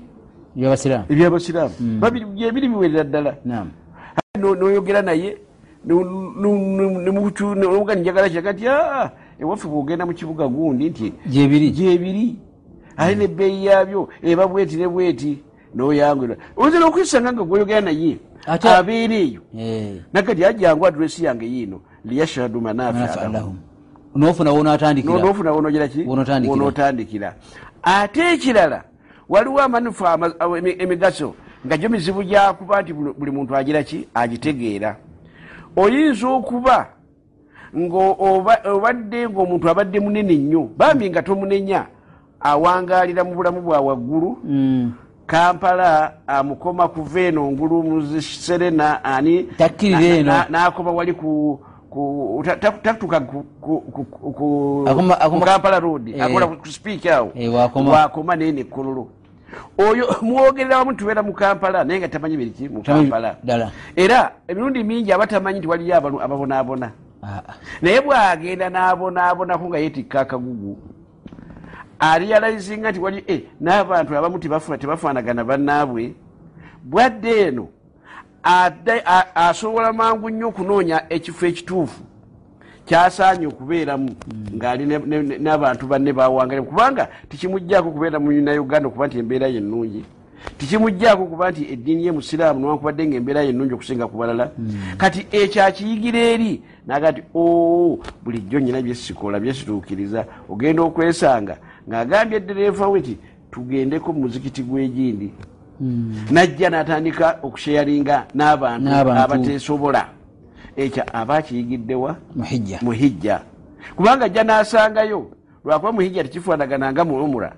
Byabasiraamu ebyabasiraamu. Babiri- byebiri biwerera ddala. Noyogera naye nomuga njagala kiraga nti "Ah, ewaffe bwogenda mu kibuga gundi nti gyebiri. ate nebbeeyi yabyo eba bweti ne bweti noyangula oyinza nokwisanga nga gwoyogera naye abeera eyo. Eh, nakati ajangu adresi yange yiino liyashhadu manafa manafi lahum nofuna wonatandikira nofuna wonogira ki Wonootandikira. wonootandikira. Ate ekirala waliwo amanufa ama- awo emi- emigaso nga gyo mizibu gyakuba nti buli buli muntu agira ki? Agitegeera. Oyinza okuba ngaobadde ngaomuntu abadde munene nnyo bambi nga tomunenya awangalira mu bulamu bwa waggulu Mm. kampala amukoma kuva eno ngulu muserena ani n'akoma wali ku ku ta- ta- tatuka ku- ku- ku- ku- Akoma- akoma- ku kampala road Eh. akola ku speak awo Eh, wakoma. naye nekkololo oyo muwogerera wamu tubeera mu kampala naye nga tamanyi biriki mu kampala era emirundi mingi abatamanyi nti waliyo ababonaabona Ah, ah. Naye bwagenda n'abonaabonako nga yeetikka akagugu. Aliyalayizinga nti wali e n'abantu abamu tebafaanagana bannaabwe. Bwadde eno asobola mangu nnyo okunoonya ekifo ekituufu. Kyasaanye okubeeramu ng'ali n'abantu banne bawangalemu kubanga tikimugjaako kubeera mu uganda okuba nti embeera ye ennungi tikimugjaako kuba nti eddiini ye musiraamu newankubadde nga embeera ye ennungi okusinga ku balala. Kati ekyo akiyigira eri? Naga nti o bulijjo nyina byesikola byesituukiriza ogenda okwesanga. Ng'agambye eddereeva we ti tugendeko mu muzikiti gw'egindi najja n'atandika okusheyaringa n'abantu abateesobola. Ekyo aba akiyigiddewa muhijja. Muhijja. Kubanga ajja n'asangayo lwakuba muhijja tekifaanagana nga muumura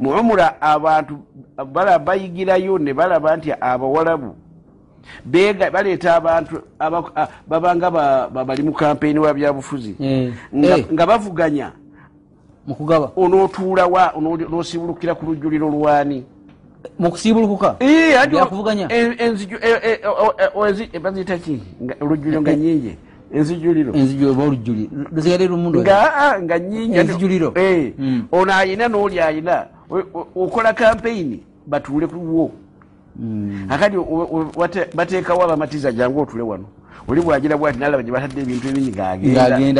muumura abantu balaba bayigirayo ne balaba nti abawalabu. Baleeta abantu babanga ba- ba- bali mu kampeyini wa byabufuzi. Eh, nga- bavuganya. Mukugaba onootuulawa n'osibulukira ku lujjuliro lwani. Mukusiibulukuka Eh, ati- Byakuvuganya? en- enziju- eh, eh, eh, baziyita ki? Olujjuliro nga nyingi enzijuliro. Nga ah, nyingi Enzijuliro. Mm. ono ayina n'oli ayina okola kampeyini batuule kuwo Mm. akati bateekawo abamatiza jangu otule wano. Oli bwagira bwati nalaba gye batadde ebintu ebingi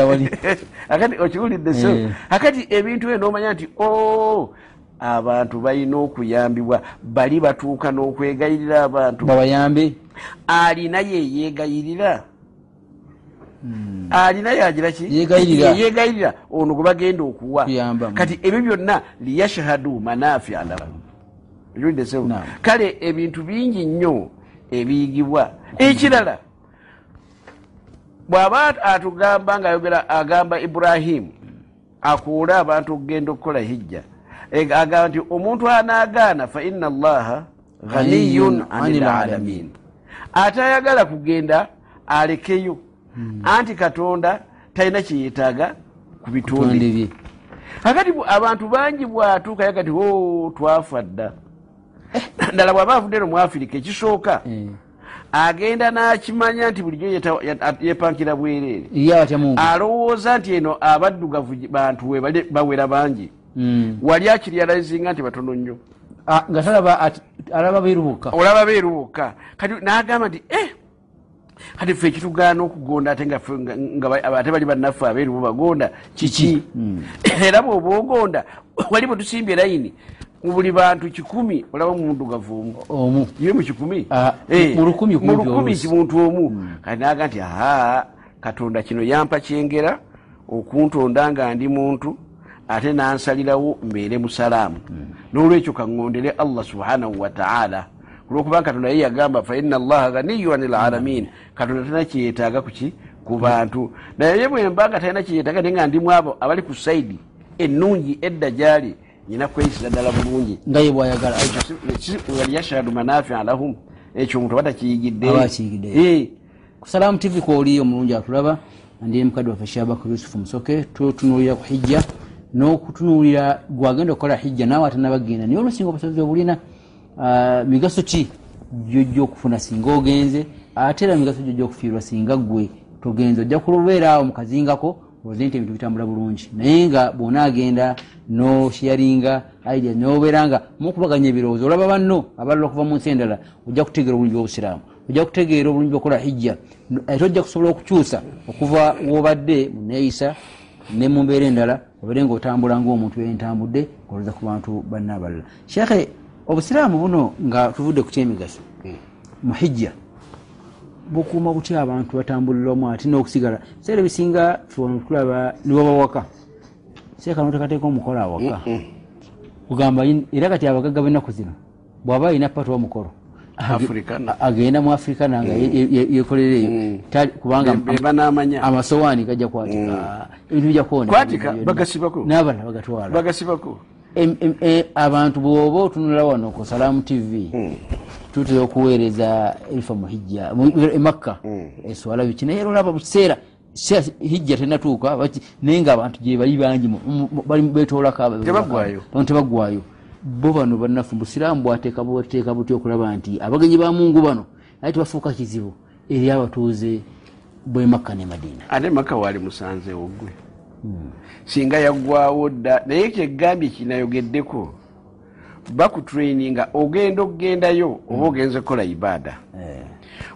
wali. akati okiwulidde so? Eh. akati ebintu byo n'omanya nti o abantu balina okuyambibwa bali batuuka n'okwegayirira abantu. Babayambe alina yeyeegayirira alina yagira ki? Yeegayirira. yeegayirira ono gwe bagenda okuwa. Kati ebyo byonna liyashhadu manafia lahum kale ebintu bingi nnyo ebiyigibwa. Ekirala bw'aba atugamba ngaayogera agamba iburahimu akuule abantu okugenda okukola hijja agamba nti omuntu anaagaana fa inna allaha ghaniyun ani lalamin ate ayagala kugenda alekeyo anti katonda talina kyeyetaaga ku bitonde tonde bye. Kakati bw- abantu bangi bwatuukayo kati o twafa dda. Ddala bw'aba avudde no mu afirika ekisooka Eh. agenda n'akimanya nti bulijjo yepankira bwereere. Alowooza nti eno abaddugavu bantu bawera bangi. Mm. wali akiriyalayizinga nti batono nnyo. Ah, nga alaba beerubuka. Olaba beeru bokka kati n'agamba nti eh kati ffe ekitugaana okugonda ate ate bali bannaffe abeeru bo bagonda kiki? Era bw'oba ogonda wali bwe tusimbye layini mu buli bantu kikumi olaba mumuddugavu omu. Omu. Ye mu kikumi? Ah, Eh, mu lukumi kimuntu omu. kati naga nti aha katonda kino yampa kyengera okuntonda nga ndi muntu ate nansalirawo mbeere musalaamu n'olwekyo kaŋŋondere allah subhanahu wataala kulwokuba katonda ye yagamba fa ina allaha ganiyu ani lalamin katonda talina kyeyetaaga kuki ku bantu. Naye bwemba nga talina kyeyetaaga naye nga ndimu abo abali ku saidi ennungi edda gyali nyina kweyisira ddala bulungi. Nga ye bwayagala waliyashhadu manafia lahum. Ekyo omuntu aba takiyigidde. Aba akiyigidde. Eh, ku salaamu tv kwoli omulungi atulaba ndi mukadde waffe shabaku yusufu musoke tutunuulira ku hijja n'okutunuulira gwagenda okukola hijja naawe atanabagenda. Naye olusinga obusobozi obulina migaso ki? Gyojja okufuna singa ogenze. Ate era migaso gyojja okufiirwa singa gwe togenze ojja kubeera awo mukazingako oze nti ebintu bitambula bulungi. Naye nga bw'onaagenda nosharinga idea nobeera nga mukubaganya ebirowoozo olaba banno abalala okuva mu nsi endala ojja kutegeera obulungi bwobusiraamu ojja kutegeera obulungi bwokukola hijja. Ate ojja kusobola okukyusa okuva wobadde mu neeyisa ne mu mbeera endala obeere ngaotambula ngaomuntu entambudde olooza ku bantu banna abalala sheekhe obusiraamu buno nga tuvudde ku kyemigaso mu hijja bukuuma butya abantu batambuliramu ate n'okusigala? Seera ebisinga fewano tulaba niwabawaka seeka notekateeka omukolo awaka. Kugamba yin- era kati abagagga b'ennaku zino bw'aba alina patu wa mukolo age- Africana. a- agenda mu afrikana nga ye- ye- ye- yekolereyo kubanga amasowaani gajja kwatika? Ebintu bijja bagasibako. n'abalala bagatwala eh, abantu bwoba otunula wano ku salaamu tv tutera okuweereza ebifa muhijja emakka eswala biki naye olaba bukiseera hijja tenatuuka naye ngaabantu gye bali bangi mu- mu- mu- bali betolako aba- Tebaggwaayo. Abantu tebagwayo. bo bano bannaffe busiraamu bwateeka bwateeka buty okulaba nti abagenyi ba mungu bano aye tebafuuka kizibu eri abatuuze bwe makka ne madiina ate maka waali musanzeewo gwe singa yaggwawo dda naye kyegambye kinayogeddeko bakutraininga ogenda okugendayo oba ogenze kukola ibaada.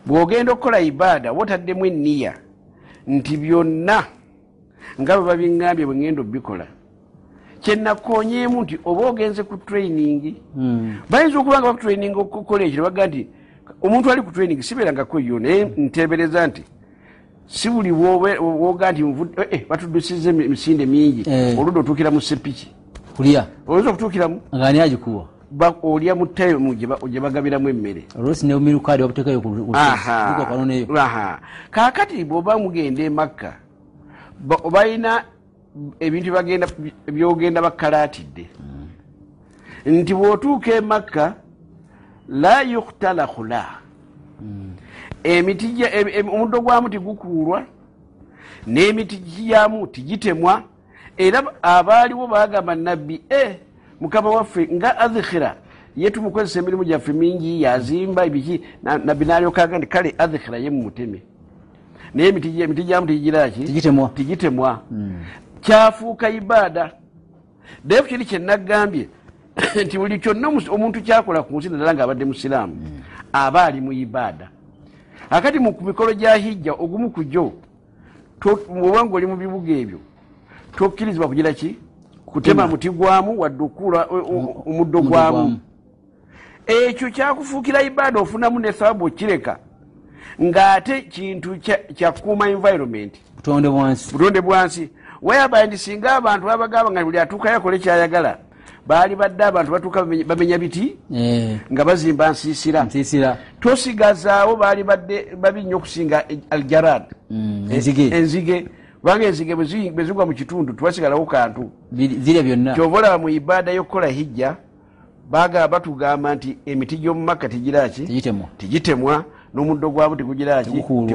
Bw'ogenda okukola ibaada wotaddemu enniya nti byonna nga bwe babiŋŋambye bwe ŋŋenda obikola kyenakoonyeemu nti oba ogenze ku training bayinza okuba nga bakutraininga okukola ekyo nebaga nti omuntu ali ku training sibeerangako yo naye nteebereza nti si buli woga nti eh, eh, batudusiza emisinde mingi Eh. oludde otuukira mu sepiki. Kulya oyinza okutuukiramu? Ngaani agikuwa? Olya mu tayimu gye ba- gye bagabiramu emmere. Kaakati bw'oba mugenda emakka ba- balina ebintu byogenda bakalaatidde nti bw'otuuka emakka la yuktala khula emiti omuddo gwamu tigukuulwa n'emiti gyamu tigitemwa. Era abaaliwo bagamba nabbi e mukama waffe nga adhikhira ye tumukozesa emirimu gyaffe mingi yazimba ebiki. Na- nabbi nalyokaga nti kale adhikhira ye mumuteme naye emiti gyamu tigiraki Tigitemwa. tigitemwa. Kyafuuka ibaada. Naye kiri kyenagambye nti buli kyonna omuntu kyakola ku nsi naddala ngaabadde musiraamu aba ali mu ibaada akati ku mikolo gya hijja ogumu ku gyo to- oba ngaoli mu bibuga ebyo tokkirizibwa kugira ki? Kutema muti gwamu wadde okuula omuddo gwamu. ekyo kyakufuukira ibaada ofunamu ne thawabu okireka ng'ate kintu kya- kyakuuma environment. Butonde bwansi. Butonde bwansi. Whereby ndi singa abantu babagamba nga buli atuukayo akole kyayagala baali badde abantu batuuka bamenya- biti Eh, nga bazimba nsiisira. Tosigazaawo baali badde babi nnyo okusinga aljarad Mm, enzige. enzige. Kubanga enzige bwe zi- bwe zigwa mu kitundu tewasigalawo kantu. Kyova olaba mu ibaada y'okukola hijja baga batugamba nti emiti gy'omu makka tegiraki tegitemwa. N'omuddo gwabo tegugiraki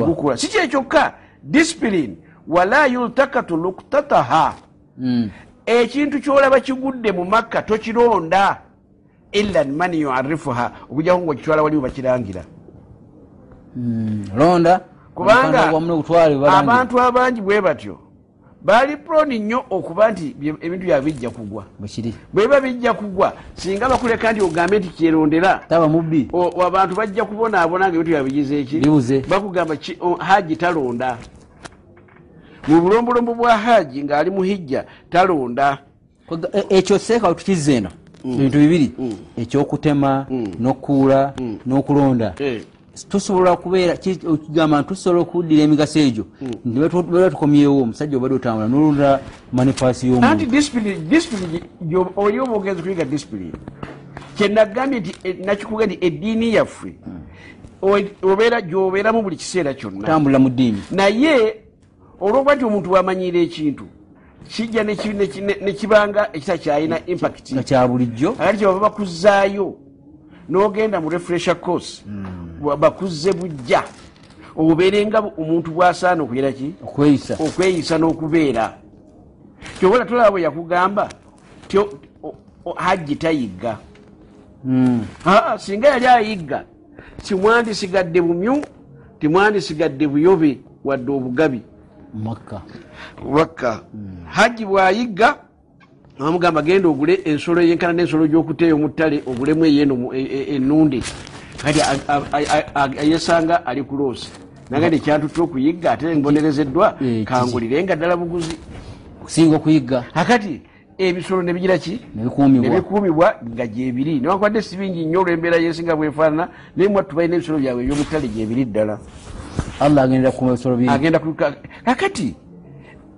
tegukuula si kye kyokka. Disipulini wala yultakatu luktataha. Mm. Ekintu kyolaba kigudde mu makka tokironda illa man yuarifuha okujjako ngaokitwala waliwo bakirangira. Mm. londa kubanga abantu abangi bwe batyo baali proni nnyo okuba nti ebintu byabwe bijja kugwa. Bweba bijja kugwa singa bakuleka nti ogambe nti kyerondera. Abantu bajja kubonaabona nga ebintu byabwe bigize eki? Bakugamba haji talonda mu bulombolombo bwa haji ng'ali mu hijja talonda e- ekyo seeka tukizza eno bintu bibiri ekyokutema n'okukuula n'okulonda. Eh. tusobola kubeera ki- okigamba nti tusobola okuddira emigaso egyo nti bwe tu- bwe tukomyewo omusajja obadde otambula nolonda manifaasi anti y'omuntu oli oba ogenza kuyiga disipulini kyenagambye nti eh, nakikuga nti eddiini yaffe obeera gyobeeramu buli kiseera kyonna. Tambula mu ddiini. Naye olwokuba nti omuntu wamanyiira ekintu kijja ne ki- ne ki- ne- ne kibanga ekita kyalina impact. kya bulijjo? Akati kyebava bakuzaayo n'ogenda mu refresher course bwa- bakuzze bujja obeerenga omuntu bwasaana okugira ki? Okweyisa. N'okubeera. Kyobola tolaba bwe yakugamba hajji tayigga. Mm. Aa, singa yali ayigga timwandisigadde bumyu timwandisigadde buyobe wadde obugabi makka. Hajji bwayigga amugamba genda ogule ensolo yenkana n'ensolo gyokuteeyo mu ttale ogulemu eyeno mu- e- kati yesanga ali ku loosi. Nagende kyantutta okuyigga ate mbonerezeddwa Eh, kangulire nga ddala buguzi. Okusinga okuyigga. Akati ebisolo nebigira ki? Nebikuumibwa nga gyebiri newankubadde si bingi nnyo olw'embeera yesinga bwefaanana naye mwattu balina ebisolo byabwe ebyomuttale gyebiri ddala allah agendera ku bisolo biri agenda kakati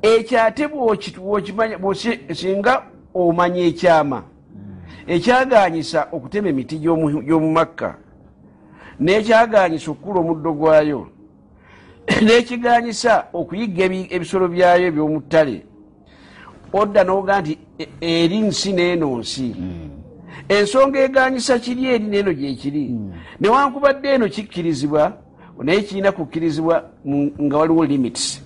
ekyo ate bw'oki- bw'okimanya singa omanya ekyama ekyaganyisa okutema emiti gy'omu gy'omu makka n'ekyaganyisa okukula omuddo gwayo n'ekiganyisa okuyigga ebi- ebisolo byayo eby'omu ttale odda n'oga nti e- eri nsi n'eno nsi. Ensonga eganyisa kiri eri n'eno gyekiri newankubadde eno kikkirizibwa naye kirina kukkirizibwa nga waliwo limits.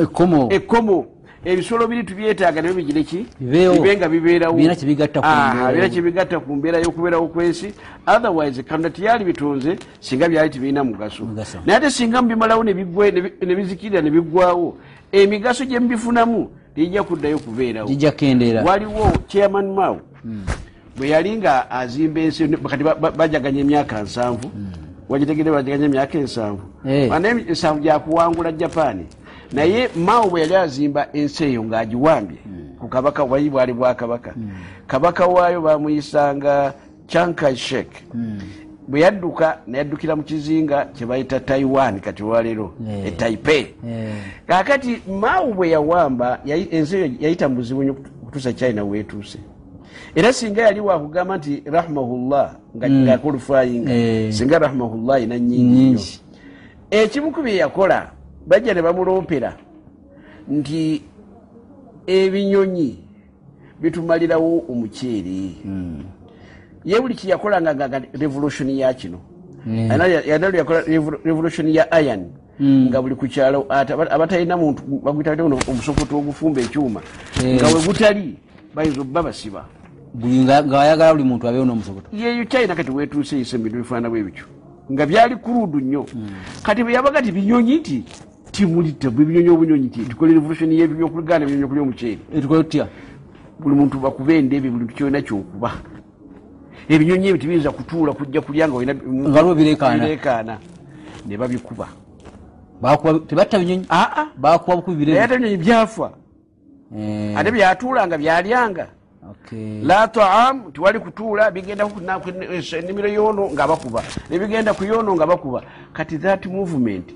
Ekkomo. Ekkomo ebisolo biri tubyetaaga nabyo bigire ki? Bibe nga bibeerawo. Birina kye bigatta ku Ah, mbeera. birina kye bigatta ku mbeera y'okubeerawo kw'ensi. Otherwise katonda tiyali bitonze singa byali tibirina mugaso. Naye ate singa mubimalawo ne bizikirira ne biggwawo emigaso gye mubifunamu tijja kuddayo kubeerawo. Waliwo chairman mao bwe yali nga azimba ensi kati ba- ba- bajaganya emyaka nsanvu wagitegere bajaganya emyaka ensanvu. Eh. Bana ensanvu gyakuwangula japaani naye mao bwe yali azimba ensi eyo ng'agiwambye ku kabaka wali bwali bwakabaka kabaka. Waayo bamuyisanga chankai shek bwe yadduka nayaddukira mu kizinga kye bayita taiwan kati olwaleero Eh. e taipei. Eh, kakati mao bwe yawamba ensi eyo yayita mu buzibu nnyo okutuusa china weetuuse era singa yali wakugamba nti rahimahullah nga ngakolufayinga Eh. singa rahimahullah ina nyingi nnyo. Nyingi ekimu ku bye yakola bajja ne bamulompera nti ebinyonyi bitumalirawo omuceeri ye buli kiyakolanga nga revolution ya kino. Mm. yanalo yakola revo- revolution ya iron. Mm. nga buli ku kyalo ate aba- abatalina muntu bagwita omusokoto ogufumba ekyuma. Eh. nga we gutali bayinza obba basiba buli nga nga ayagala buli muntu abeewo n'omusokoto yeyo china kati wetuuse ebintu bifaana bwe bityo nga byali kurudu nnyo. Kati bwe yabaga ti binyonyi nti timulita binyonyi obunyonyi ti tukole revolution yebyokuluganda binyonyi okulya omuceeri etukole tutya? Buli muntu bakuba endebe buli kyolina kyokuba. Ebinyonyi ebyo tibiyinza kutuula kujja kulya nga olina Nga waliwo bireekaana. ne babikuba. Tebatta binyonyi? Aa bakuba bukubi naye birebe ate ebinyonyi byafa. Eh, ate byatuulanga byalyanga. La taam tiwali kutuula bigenda ennimiro yoono nga bakuba. Nebigenda ku yoono nga bakuba. Kati that movement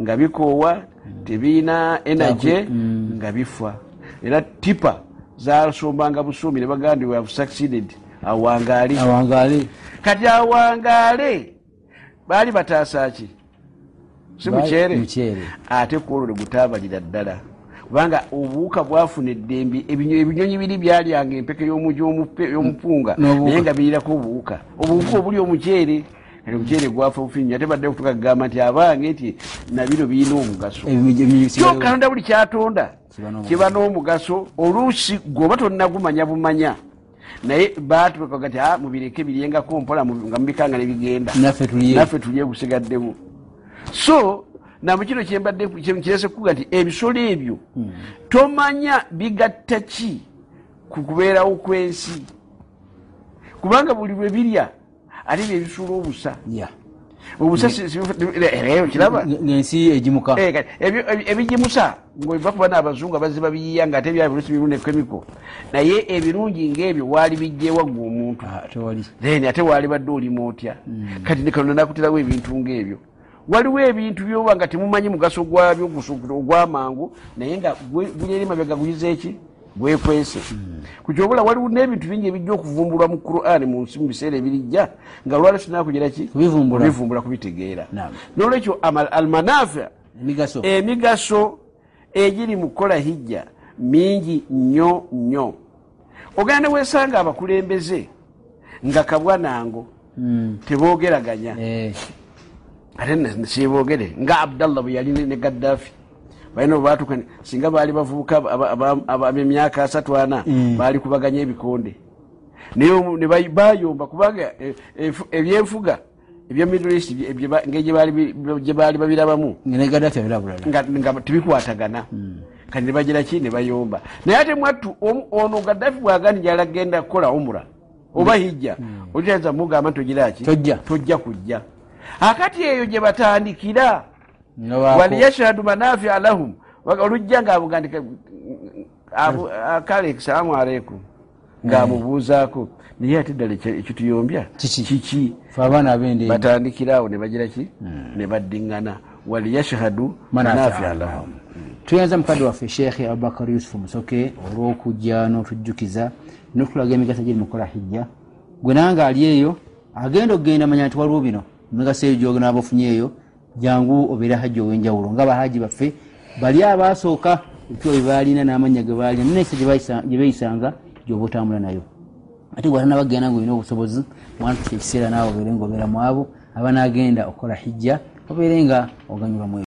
nga bikoowa tebiina energy Mm. nga bifa era tipa zasombanga busuumi ne bagamba nti we have succeeded. Awangaali. Kati awangaale baali bataasa ki? Si muceere. ate kwolwo ne gutaabalira ddala kubanga obuwuka bwafuna eddembe ebinyo- ebinyonyi biri byalyanga empeke y'omupunga naye nga birirako obuwuka. Obuwuka obuli omuceere kati omuceere gwafa bufinyo ate badde kutuka kugamba nti abange nti nabino birina omugaso. Ebimi- ebimi- kyo katonda buli kyatonda Kiba n'omugaso. oluusi gwoba tonnagumanya bumanya naye batubekaga ti "Ah, mubireke biryengako mpola nga mubikanga ne bigenda. Naffe tulye. Gusigaddemu so namukino kyembadde kirese kuga nti ebisolo ebyo tomanya bigatta ki ku kubeerawo kw'ensi? Kubanga buli bwe birya ate bye bisula obusa. Ya. obusa si- si- eyo kiraba? Nge- ng'ensi egimuka. Eh, ebigimusa ngaoiva kuba n'abazungu abaziba biyiya nga ate byabirusi biruna ekemiko naye ebirungi ngaebyo waali bijjewa gwe omuntu. Ah, then ate waali badde olimu otya kati nekalonda nakuterawo ebintu ngaebyo waliwo ebintu byoba nga temumanyi mugaso gwabyo ogwamangu naye nga guli eri mabega guyiza eki? Gwekwese. Kukyobula waliwo n'ebintu bingi ebijja okuvumbulwa mu quran mu biseera ebirijja nga lwali tulina kugira ki? Kubivumbula. Kubitegeera. Nolwekyo almanafi emigaso. egiri mu kukola hijja mingi nnyo nnyo. Ogenda wesanga abakulembeze nga kabwanango Mm. tebogeraganya Eh, ate siboogere. Nga abdallah bwe yali ne- gaddafi. Balina bwebatuka singa baali bavubuka ab'emyaka asatu ana Mm. baali kubaganya ebikonde. Naye bayomba kubanga efu- ebyenfuga ebya middle east gye baali babirabamu. Nga tebikwatagana kati ne bagira ki? Ne bayomba. Naye ate mwattu ono gaddafi bwagandi gyala genda kukola umura oba hijja olitaza mugamba nti ogira ki Tojja. tojja kujja akati eyo gye batandikira waliyashhadu manafia lahum olujja ngaabugandika kale salaamu aleikum ngaamubuuzaako naye ate ddala ekituyombya Kiki? kiki? Fe abaana ab'endembe batandikiraawo ne ki? Baddiŋŋana. Waliyashhadu Manafia lahum. tuyanza mukadde waffe sheekhe abubakar yusufu musoke olw'okujja n'otujjukiza n'otulaga emigaso giri mukola hijja. Gwe nange ali eyo agenda okugenda manya nti waliwo bino emigaso eyo gyonaaba ofunye eyo jangu obeera hajji ow'enjawulo. Nga bahaji baffe bali abaasooka bye baalina n'amanya ge baalina nensa gye beeyisanga gyoba otambula nayo. Ate gwatanabagenda ngaolina obusobozi wantu ekiseera naawe obeere ngaobeera mu abo abanagenda okukola hijja obeere nga oganyulwamu